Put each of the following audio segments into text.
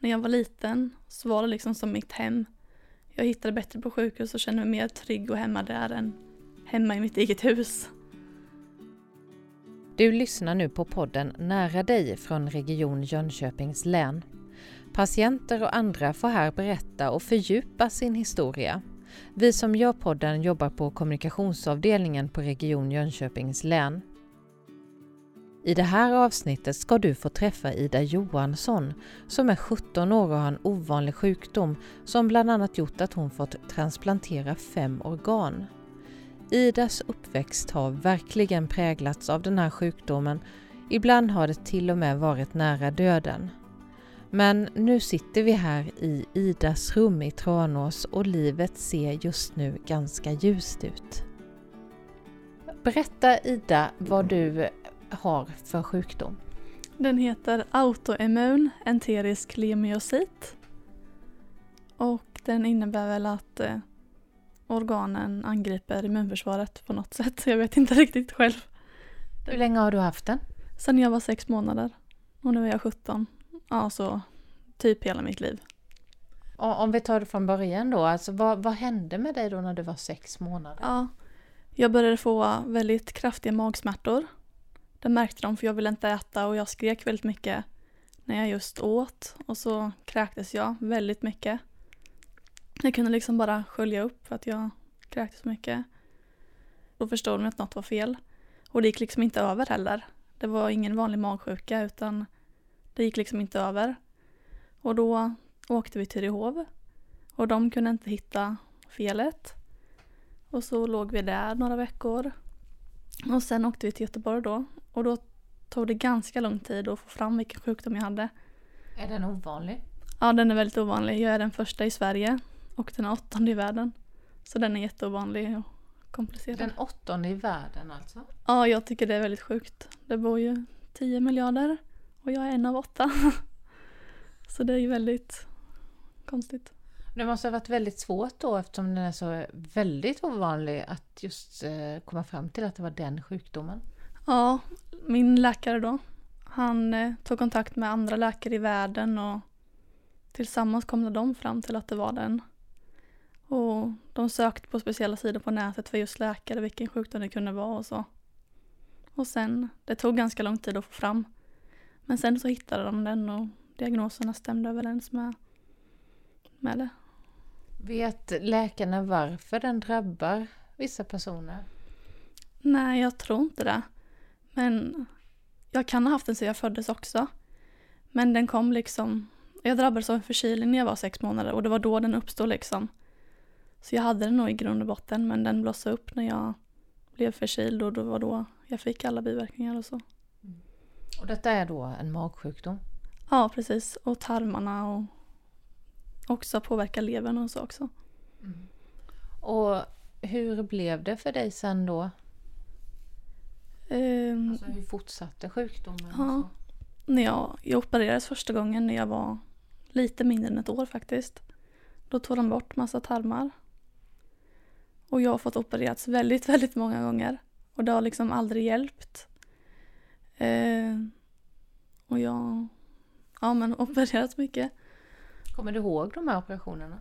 när jag var liten så var det liksom som mitt hem. Jag hittade bättre på sjukhus och kände mig mer trygg och hemma där än hemma i mitt eget hus. Du lyssnar nu på podden Nära dig från Region Jönköpings län. Patienter och andra får här berätta och fördjupa sin historia. Vi som gör podden jobbar på kommunikationsavdelningen på Region Jönköpings län. I det här avsnittet ska du få träffa Ida Johansson som är 17 år och har en ovanlig sjukdom som bland annat gjort att hon fått transplantera fem organ. Idas uppväxt har verkligen präglats av den här sjukdomen. Ibland har det till och med varit nära döden. Men nu sitter vi här i Idas rum i Tranås och livet ser just nu ganska ljust ut. Berätta Ida vad du har för sjukdom. Den heter autoimmun enterisk lemyocyt. Och den innebär väl att eh, organen angriper immunförsvaret på något sätt. Jag vet inte riktigt själv. Hur länge har du haft den? Sen jag var sex månader. Och nu är jag 17. Ja, så typ hela mitt liv. Om vi tar det från början då, alltså vad, vad hände med dig då när du var sex månader? Ja, jag började få väldigt kraftiga magsmärtor. Det märkte de för jag ville inte äta och jag skrek väldigt mycket när jag just åt och så kräktes jag väldigt mycket. Jag kunde liksom bara skölja upp för att jag kräktes mycket. Då förstod de att något var fel. Och det gick liksom inte över heller. Det var ingen vanlig magsjuka utan det gick liksom inte över. Och då åkte vi till Rehov och de kunde inte hitta felet. Och så låg vi där några veckor. Och sen åkte vi till Göteborg då och då tog det ganska lång tid att få fram vilken sjukdom jag hade. Är den ovanlig? Ja, den är väldigt ovanlig. Jag är den första i Sverige och den åttonde i världen. Så den är jätteovanlig och komplicerad. Den åttonde i världen alltså? Ja, jag tycker det är väldigt sjukt. Det bor ju 10 miljarder och jag är en av åtta. Så det är ju väldigt konstigt. Det måste ha varit väldigt svårt då eftersom den är så väldigt ovanlig att just eh, komma fram till att det var den sjukdomen. Ja, min läkare då. Han eh, tog kontakt med andra läkare i världen och tillsammans kom de fram till att det var den. Och de sökte på speciella sidor på nätet för just läkare, vilken sjukdom det kunde vara och så. Och sen, det tog ganska lång tid att få fram. Men sen så hittade de den och diagnoserna stämde överens med, med det. Vet läkarna varför den drabbar vissa personer? Nej, jag tror inte det. Men jag kan ha haft den sedan jag föddes också. Men den kom liksom... Jag drabbades av en förkylning när jag var sex månader och det var då den uppstod liksom. Så jag hade den nog i grund och botten men den blossade upp när jag blev förkyld och det var då jag fick alla biverkningar och så. Mm. Och detta är då en magsjukdom? Ja, precis. Och tarmarna och också påverkar levern och så också. Mm. Och hur blev det för dig sen då? Um, alltså hur fortsatte sjukdomen? Ja, när jag, jag opererades första gången när jag var lite mindre än ett år faktiskt. Då tog de bort massa tarmar. Och jag har fått opererats väldigt, väldigt många gånger. Och det har liksom aldrig hjälpt. Eh, och jag ja, men opererats mycket. Kommer du ihåg de här operationerna?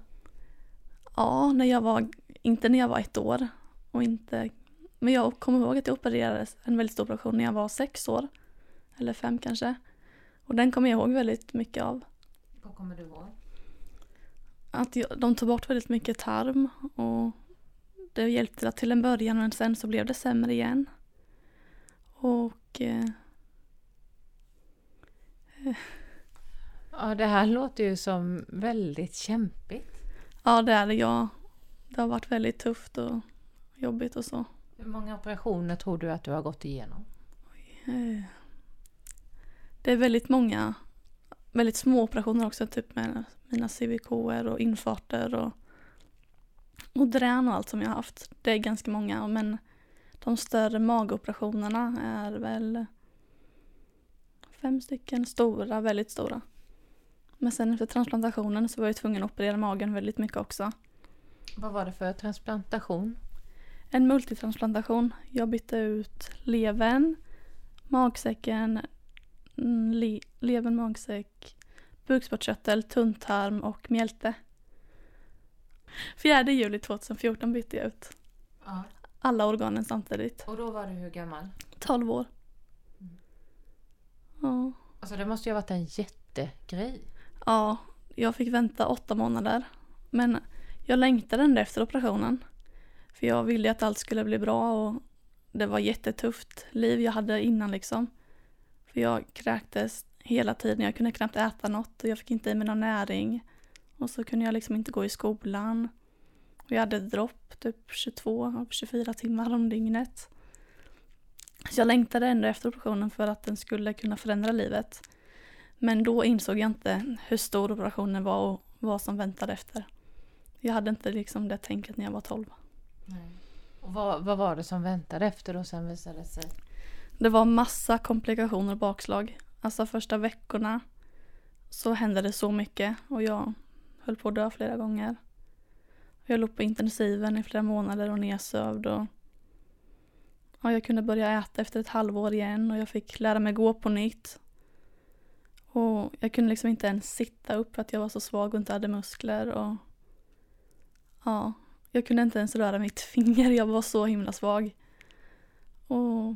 Ja, när jag var, inte när jag var ett år. Och inte, men jag kommer ihåg att jag opererades en väldigt stor operation när jag var sex år. Eller fem kanske. Och den kommer jag ihåg väldigt mycket av. Vad kommer du ihåg? Att jag, de tog bort väldigt mycket tarm och det hjälpte till en början men sen så blev det sämre igen. Och... Eh, ja, det här låter ju som väldigt kämpigt. Ja, det är det. Ja. Det har varit väldigt tufft och jobbigt och så. Hur många operationer tror du att du har gått igenom? Eh, det är väldigt många, väldigt små operationer också, typ med mina CVK och infarter och och drän och allt som jag har haft. Det är ganska många men de större magoperationerna är väl fem stycken stora, väldigt stora. Men sen efter transplantationen så var jag tvungen att operera magen väldigt mycket också. Vad var det för transplantation? En multitransplantation. Jag bytte ut levern, magsäcken, mm, le levern, magsäck, bukspottkörtel, tunntarm och mjälte. 4 juli 2014 bytte jag ut Ja. alla organen samtidigt. Och då var du hur gammal? 12 år. Mm. Ja. Alltså det måste ju ha varit en jättegrej. ja, jag fick vänta åtta månader. Men jag längtade ändå efter operationen. För jag ville att allt skulle bli bra och det var jättetufft liv jag hade innan liksom. För jag kräktes hela tiden, jag kunde knappt äta något och jag fick inte i mig någon näring. Och så kunde jag liksom inte gå i skolan. Och jag hade ett dropp typ 22-24 timmar om dygnet. Så jag längtade ändå efter operationen för att den skulle kunna förändra livet. Men då insåg jag inte hur stor operationen var och vad som väntade efter. Jag hade inte liksom det tänket när jag var 12. Och vad, vad var det som väntade efter och sen visade det sig? Det var massa komplikationer och bakslag. Alltså första veckorna så hände det så mycket och jag höll på att dö flera gånger. Jag låg på intensiven i flera månader och nedsövd och ja, jag kunde börja äta efter ett halvår igen och jag fick lära mig gå på nytt. Och jag kunde liksom inte ens sitta upp för att jag var så svag och inte hade muskler och ja, jag kunde inte ens röra mitt finger, jag var så himla svag. Och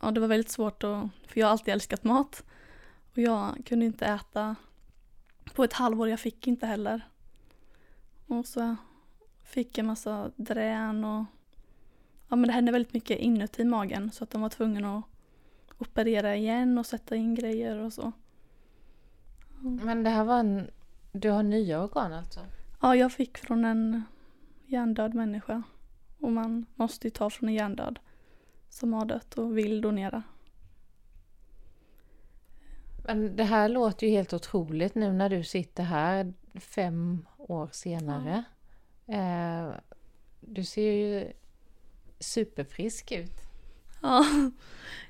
ja, det var väldigt svårt att, för jag har alltid älskat mat. Och jag kunde inte äta på ett halvår, jag fick inte heller. Och så fick jag massa drän och ja men det hände väldigt mycket inuti magen så att de var tvungna att operera igen och sätta in grejer och så. Men det här var en... Du har nya organ alltså? Ja, jag fick från en hjärndöd människa. Och man måste ju ta från en hjärndöd som har dött och vill donera. Men det här låter ju helt otroligt nu när du sitter här fem år senare. Eh, du ser ju superfrisk ut. Ja,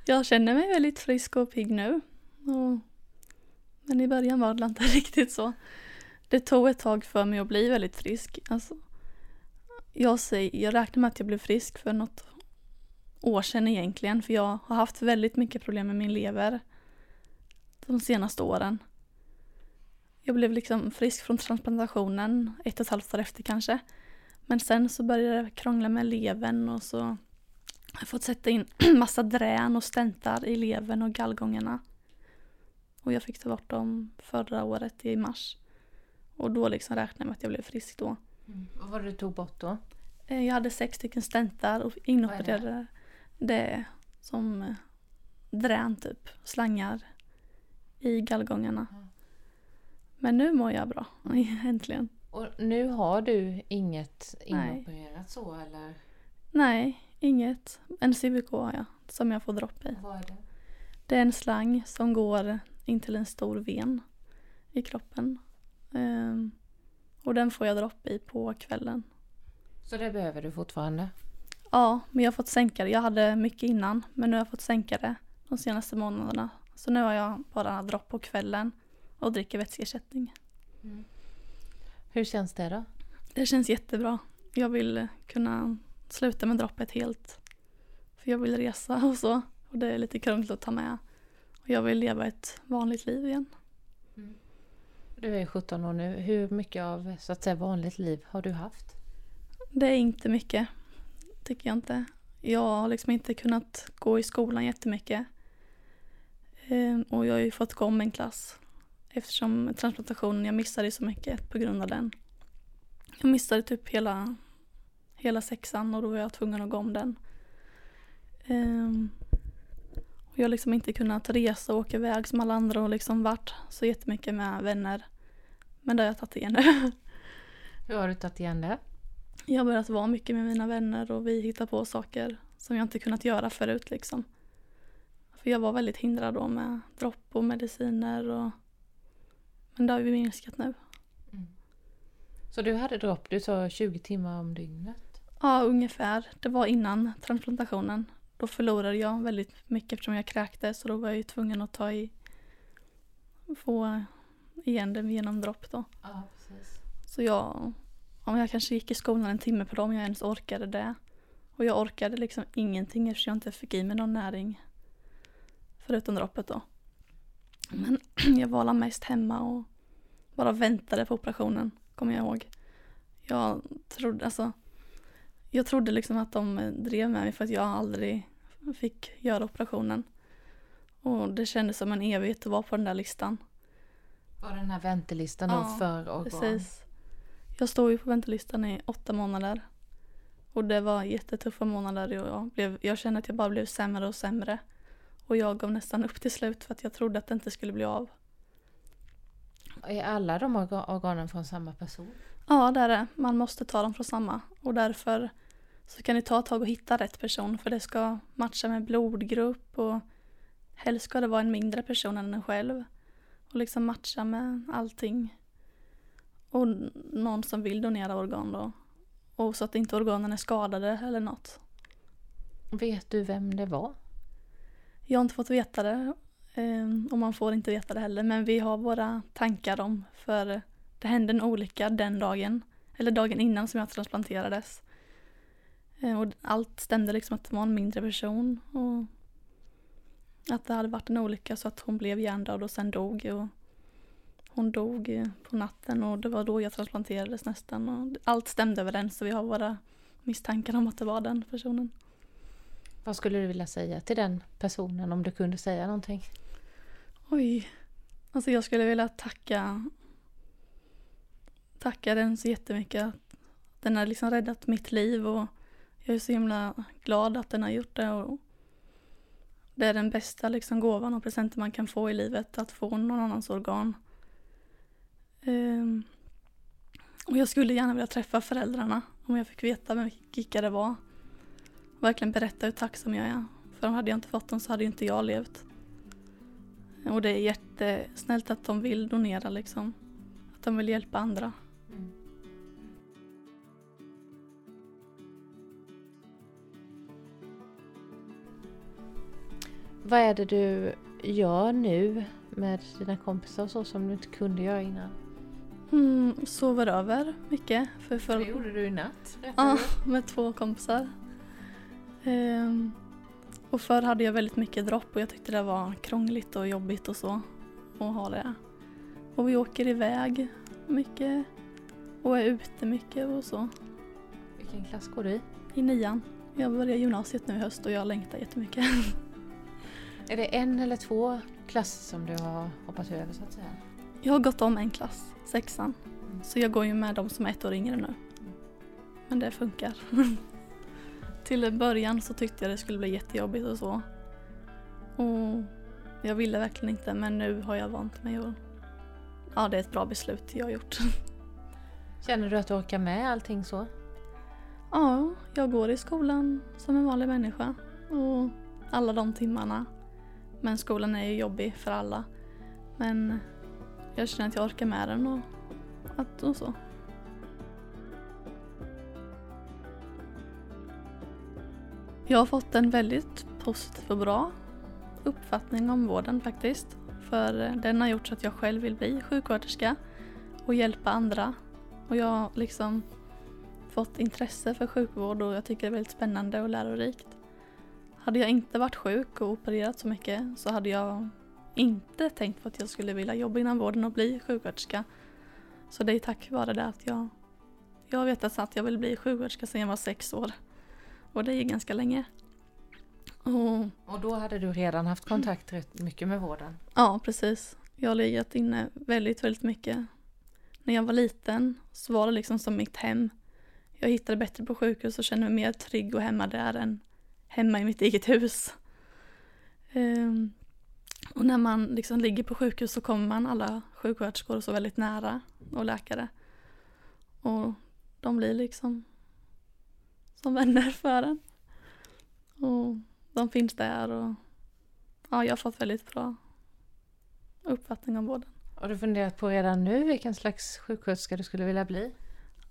jag känner mig väldigt frisk och pigg nu. Men i början var det inte riktigt så. Det tog ett tag för mig att bli väldigt frisk. Alltså, jag, säger, jag räknar med att jag blev frisk för något år sedan egentligen. För jag har haft väldigt mycket problem med min lever de senaste åren. Jag blev liksom frisk från transplantationen ett och ett halvt år efter kanske. Men sen så började det krångla med levern och så har jag fått sätta in massa drän och stentar i levern och gallgångarna. Och jag fick ta bort dem förra året i mars. Och då liksom räknade jag med att jag blev frisk då. Vad var det du tog bort då? Eh, Jag hade sex stycken stentar och inopererade. Det är som eh, drän typ, slangar i gallgångarna. Mm. Men nu mår jag bra, äntligen. Och nu har du inget Nej. inopererat så eller? Nej, inget. En CVK har jag som jag får dropp i. Vad är det? Det är en slang som går in till en stor ven i kroppen. Ehm, och den får jag dropp i på kvällen. Så det behöver du fortfarande? Ja, men jag har fått sänka det. Jag hade mycket innan, men nu har jag fått sänka det de senaste månaderna. Så nu har jag bara dropp på kvällen och dricker vätskeersättning. Hur känns det då? Det känns jättebra. Jag vill kunna sluta med droppet helt. För jag vill resa och så. Och det är lite krångligt att ta med. Och jag vill leva ett vanligt liv igen. Du är 17 år nu. Hur mycket av så att säga vanligt liv har du haft? Det är inte mycket, tycker jag inte. Jag har liksom inte kunnat gå i skolan jättemycket. Ehm, och jag har ju fått gå om en klass. Eftersom transplantationen, jag missade så mycket på grund av den. Jag missade typ hela, hela sexan och då var jag tvungen att gå om den. Ehm, och jag har liksom inte kunnat resa och åka iväg som alla andra och liksom varit så jättemycket med vänner. Men det har jag tagit igen nu. Hur har du tagit igen det? Jag har börjat vara mycket med mina vänner och vi hittar på saker som jag inte kunnat göra förut liksom. För jag var väldigt hindrad då med dropp och mediciner och men det har vi minskat nu. Så du hade dropp, du sa 20 timmar om dygnet? Ja, ungefär. Det var innan transplantationen. Då förlorade jag väldigt mycket eftersom jag kräktes och då var jag ju tvungen att ta i få igen det genom dropp då. Ja, precis. Så jag, om jag kanske gick i skolan en timme per dag om jag ens orkade det. Och jag orkade liksom ingenting eftersom jag inte fick i mig någon näring. Förutom droppet då. Men jag var mest hemma och bara väntade på operationen, kommer jag ihåg. Jag trodde, alltså, jag trodde liksom att de drev med mig för att jag aldrig fick göra operationen. Och det kändes som en evighet att vara på den där listan. Och den här väntelistan Ja, för organ? Precis. Jag stod ju på väntelistan i åtta månader. Och det var jättetuffa månader och jag, blev, jag kände att jag bara blev sämre och sämre. Och jag gav nästan upp till slut för att jag trodde att det inte skulle bli av. Är alla de orga- organen från samma person? Ja, det är det. Man måste ta dem från samma. Och därför så kan det ta ett tag att hitta rätt person för det ska matcha med blodgrupp och helst ska det vara en mindre person än en själv. Och liksom matcha med allting. Och någon som vill donera organ då. Och så att inte organen är skadade eller något. Vet du vem det var? Jag har inte fått veta det. eh, Och man får inte veta det heller. Men vi har våra tankar om. För det hände en olycka den dagen. Eller dagen innan som jag transplanterades. Eh, Och allt stämde liksom att det var en mindre person. Och att det hade varit en olycka så att hon blev hjärndöd och sen dog. Och hon dog eh, på natten och det var då jag transplanterades nästan. Och allt stämde överens så vi har våra misstankar om att det var den personen. Vad skulle du vilja säga till den personen om du kunde säga någonting? Oj. Alltså jag skulle vilja tacka tacka den så jättemycket. Den har liksom räddat mitt liv och jag är så himla glad att den har gjort det. Och det är den bästa liksom gåvan och presenten man kan få i livet, att få någon annans organ. Um, och jag skulle gärna vilja träffa föräldrarna om jag fick veta vilka det var. Och verkligen berätta hur tacksam jag är. För hade jag inte fått dem så hade inte jag levt. Och det är jättesnällt att de vill donera liksom. Att de vill hjälpa andra. Vad är det du gör nu med dina kompisar och så som du inte kunde göra innan? Mm, sover över mycket. För för, Det gjorde du i natt. Ja, med två kompisar. Ehm, och förr hade jag väldigt mycket dropp och jag tyckte det var krångligt och jobbigt och så. Att ha det. Och vi åker iväg mycket. Och är ute mycket och så. Vilken klass går du i? I nian. Jag börjar gymnasiet nu i höst och jag längtar jättemycket. Är det en eller två klasser som du har hoppat över så att säga? Jag har gått om en klass, sexan. Så jag går ju med de som är ett år yngre nu. Men det funkar. Till början så tyckte jag det skulle bli jättejobbigt och så. Och jag ville verkligen inte men nu har jag vant mig och ja, det är ett bra beslut jag har gjort. Känner du att du orkar med allting så? Ja, jag går i skolan som en vanlig människa och alla de timmarna. Men skolan är ju jobbig för alla. Men jag känner att jag orkar med den och, att, och så. Jag har fått en väldigt positiv och bra uppfattning om vården faktiskt. För den har gjort så att jag själv vill bli sjuksköterska och hjälpa andra. Och jag har liksom fått intresse för sjukvård och jag tycker det är väldigt spännande och lärorikt. Hade jag inte varit sjuk och opererat så mycket så hade jag inte tänkt på att jag skulle vilja jobba inom vården och bli sjuksköterska. Så det är tack vare det att jag, jag har vetat att jag vill bli sjuksköterska sedan jag var sex år. Och det är ganska länge. Och Och då hade du redan haft kontakt rätt mycket med vården? Ja, precis. Jag har legat inne väldigt, väldigt mycket. När jag var liten så var det liksom som mitt hem. Jag hittade bättre på sjukhus och kände mig mer trygg och hemma där än hemma i mitt eget hus. Um, och när man liksom ligger på sjukhus så kommer man alla sjuksköterskor och så väldigt nära och läkare. Och de blir liksom som vänner för en. Och de finns där och ja, jag har fått väldigt bra uppfattning om vården. Har du funderat på redan nu vilken slags sjuksköterska du skulle vilja bli?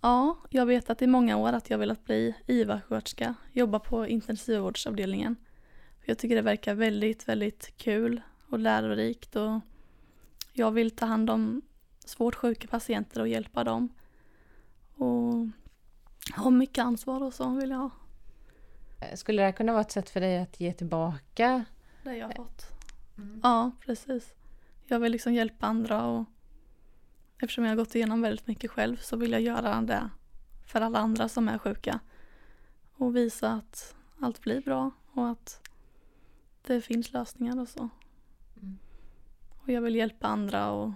Ja, jag vet att i många år att jag velat bli IVA-sköterska, jobba på intensivvårdsavdelningen. Jag tycker det verkar väldigt, väldigt kul och lärorikt och jag vill ta hand om svårt sjuka patienter och hjälpa dem. Och ha mycket ansvar och så vill jag ha. Skulle det här kunna vara ett sätt för dig att ge tillbaka? Det jag har fått. Mm. Ja, precis. Jag vill liksom hjälpa andra och eftersom jag har gått igenom väldigt mycket själv så vill jag göra det för alla andra som är sjuka. Och visa att allt blir bra och att det finns lösningar och så. Mm. Och jag vill hjälpa andra och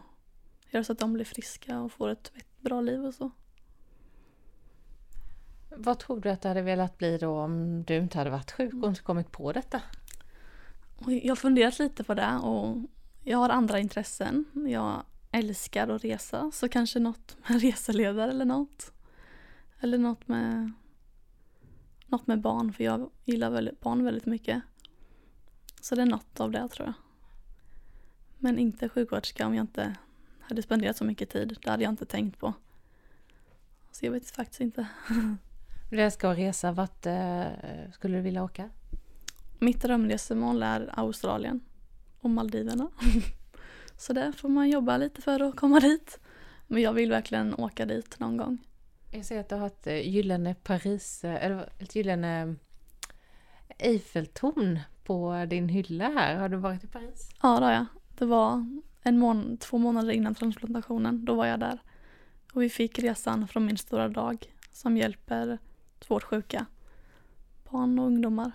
göra så att de blir friska och får ett bra liv och så. Vad tror du att du hade velat bli då om du inte hade varit sjuk och inte kommit på detta? Jag har funderat lite på det och jag har andra intressen. Jag älskar att resa så kanske något med reseledare eller något. Eller något med något med barn för jag gillar väldigt, barn väldigt mycket. Så det är något av det tror jag. Men inte sjuksköterska om jag inte hade spenderat så mycket tid. Det hade jag inte tänkt på. Så jag vet faktiskt inte. Du älskar att resa. Vart eh, skulle du vilja åka? Mitt drömresemål är Australien och Maldiverna. så där får man jobba lite för att komma dit. Men jag vill verkligen åka dit någon gång. Jag ser att du har ett eh, gyllene Paris, eh, eller ett gyllene Eiffeltorn på din hylla här. Har du varit i Paris? Ja, det har jag. Det var en mån två månader innan transplantationen. Då var jag där. Och vi fick resan från min stora dag som hjälper svårt sjuka barn och ungdomar.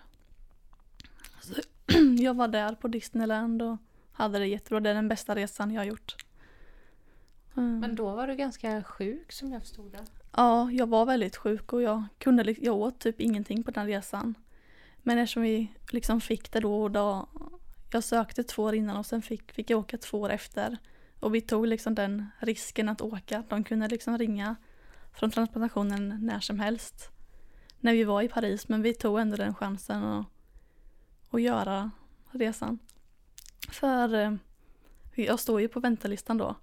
Så jag var där på Disneyland och hade det jättebra. Det är den bästa resan jag har gjort. Mm. Men då var du ganska sjuk som jag förstod det. Ja, jag var väldigt sjuk och jag kunde jag åt typ ingenting på den resan. Men eftersom vi liksom fick det då och då, jag sökte två år innan och sen fick, fick jag åka två år efter. Och vi tog liksom den risken att åka. De kunde liksom ringa från transplantationen när som helst. När vi var i Paris, men vi tog ändå den chansen att, att göra resan. För eh, jag står ju på väntelistan då.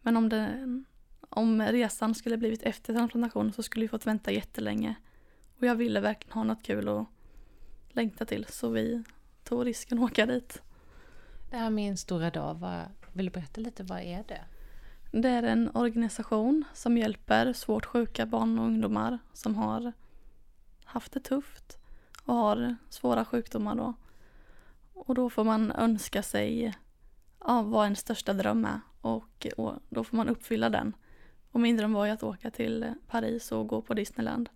Men om, det, om resan skulle blivit efter transplantationen så skulle vi fått vänta jättelänge. Och jag ville verkligen ha något kul att längta till så vi tog risken att åka dit. Det här Min stora dag, vad, vill du berätta lite, vad är det? Det är en organisation som hjälper svårt sjuka barn och ungdomar som har haft det tufft och har svåra sjukdomar då. Och då får man önska sig ja, vad ens största dröm är och, och då får man uppfylla den. Och min dröm var ju att åka till Paris och gå på Disneyland.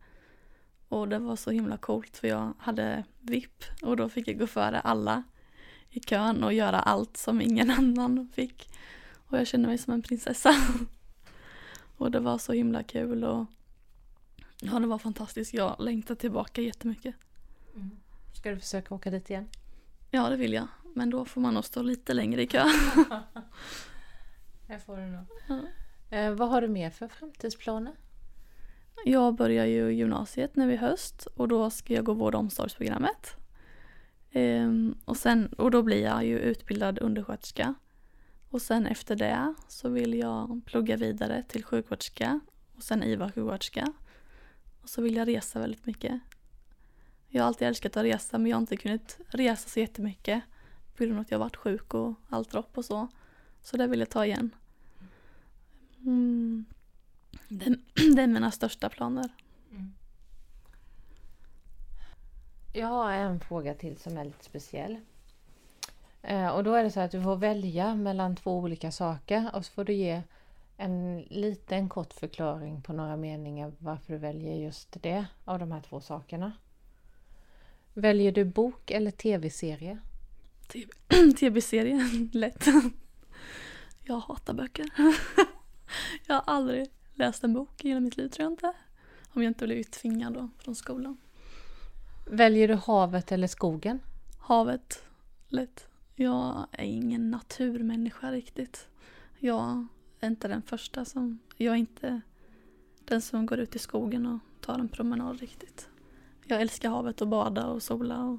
Och det var så himla coolt för jag hade VIP och då fick jag gå före alla i kön och göra allt som ingen annan fick. Och jag kände mig som en prinsessa. och det var så himla kul och ja, det var fantastiskt. Jag längtar tillbaka jättemycket. Mm. Ska du försöka åka dit igen? Ja, det vill jag. Men då får man nog stå lite längre i kö. det får du nog. Ja. Eh, vad har du mer för framtidsplaner? Jag börjar ju gymnasiet nu i höst och då ska jag gå vård och omsorgsprogrammet. Ehm, och, sen, och då blir jag ju utbildad undersköterska. Och sen efter det så vill jag plugga vidare till sjuksköterska och sen IVA-sjuksköterska. Och så vill jag resa väldigt mycket. Jag har alltid älskat att resa men jag har inte kunnat resa så jättemycket på grund av att jag varit sjuk och allt dropp och så. Så det vill jag ta igen. Mm. Det, det, är mina största planer. Mm. Jag har en fråga till som är lite speciell. Eh, och då är det så att du får välja mellan två olika saker och så får du ge en liten kort förklaring på några meningar varför du väljer just det av de här två sakerna. Väljer du bok eller tv-serie? Tv-serie, lätt. Jag hatar böcker. Jag har aldrig läst en bok i hela mitt liv tror jag inte. Om jag inte blivit tvingad då från skolan. Väljer du havet eller skogen? Havet, lätt. Jag är ingen naturmänniska riktigt. Jag är inte den första som... Jag är inte den som går ut i skogen och tar en promenad riktigt. Jag älskar havet och bada och sola och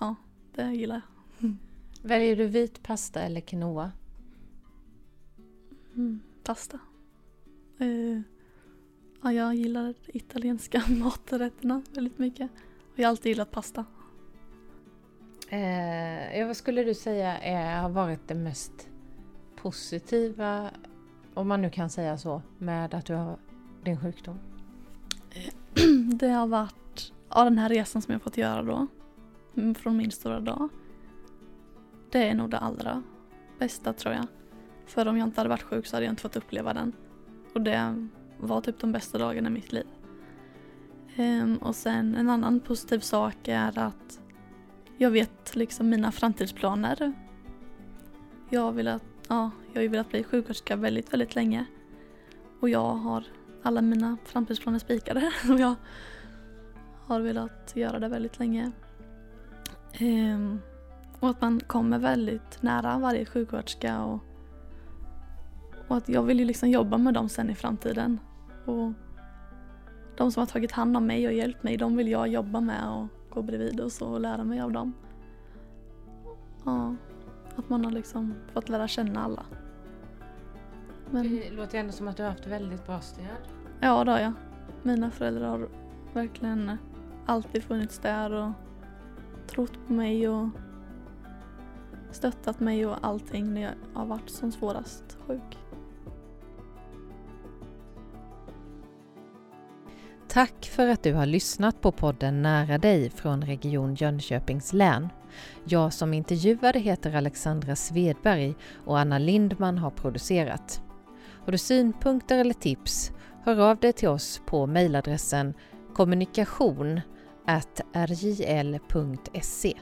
ja, det gillar jag. Väljer du vit pasta eller quinoa? Mm, pasta. Uh, ja, jag gillar italienska maträtterna väldigt mycket. Och jag har alltid gillat pasta. Eh, vad skulle du säga är, har varit det mest positiva, om man nu kan säga så, med att du har din sjukdom? Det har varit, av den här resan som jag fått göra då, mm, från min stora dag. Det är nog det allra bästa tror jag. För om jag inte hade varit sjuk så hade jag inte fått uppleva den. Och det var typ de bästa dagarna i mitt liv. Um, och sen en annan positiv sak är att jag vet liksom mina framtidsplaner. Jag har velat, ja, jag har velat bli sjuksköterska väldigt, väldigt länge. Och jag har alla mina framtidsplaner spikade och jag har velat göra det väldigt länge. Um, och att man kommer väldigt nära varje sjuksköterska och, och att jag vill ju liksom jobba med dem sen i framtiden. Och de som har tagit hand om mig och hjälpt mig, de vill jag jobba med och gå bredvid och så och lära mig av dem. Ja, att man har liksom fått lära känna alla. Men, det låter ändå som att du har haft väldigt bra stöd. Ja, det har jag. Mina föräldrar har verkligen alltid funnits där och trott på mig och stöttat mig och allting när jag har varit som svårast sjuk. Tack för att du har lyssnat på podden Nära dig från Region Jönköpings län. Jag som intervjuade heter Alexandra Svedberg och Anna Lindman har producerat. Har du synpunkter eller tips, hör av dig till oss på mejladressen kommunikation rjl.se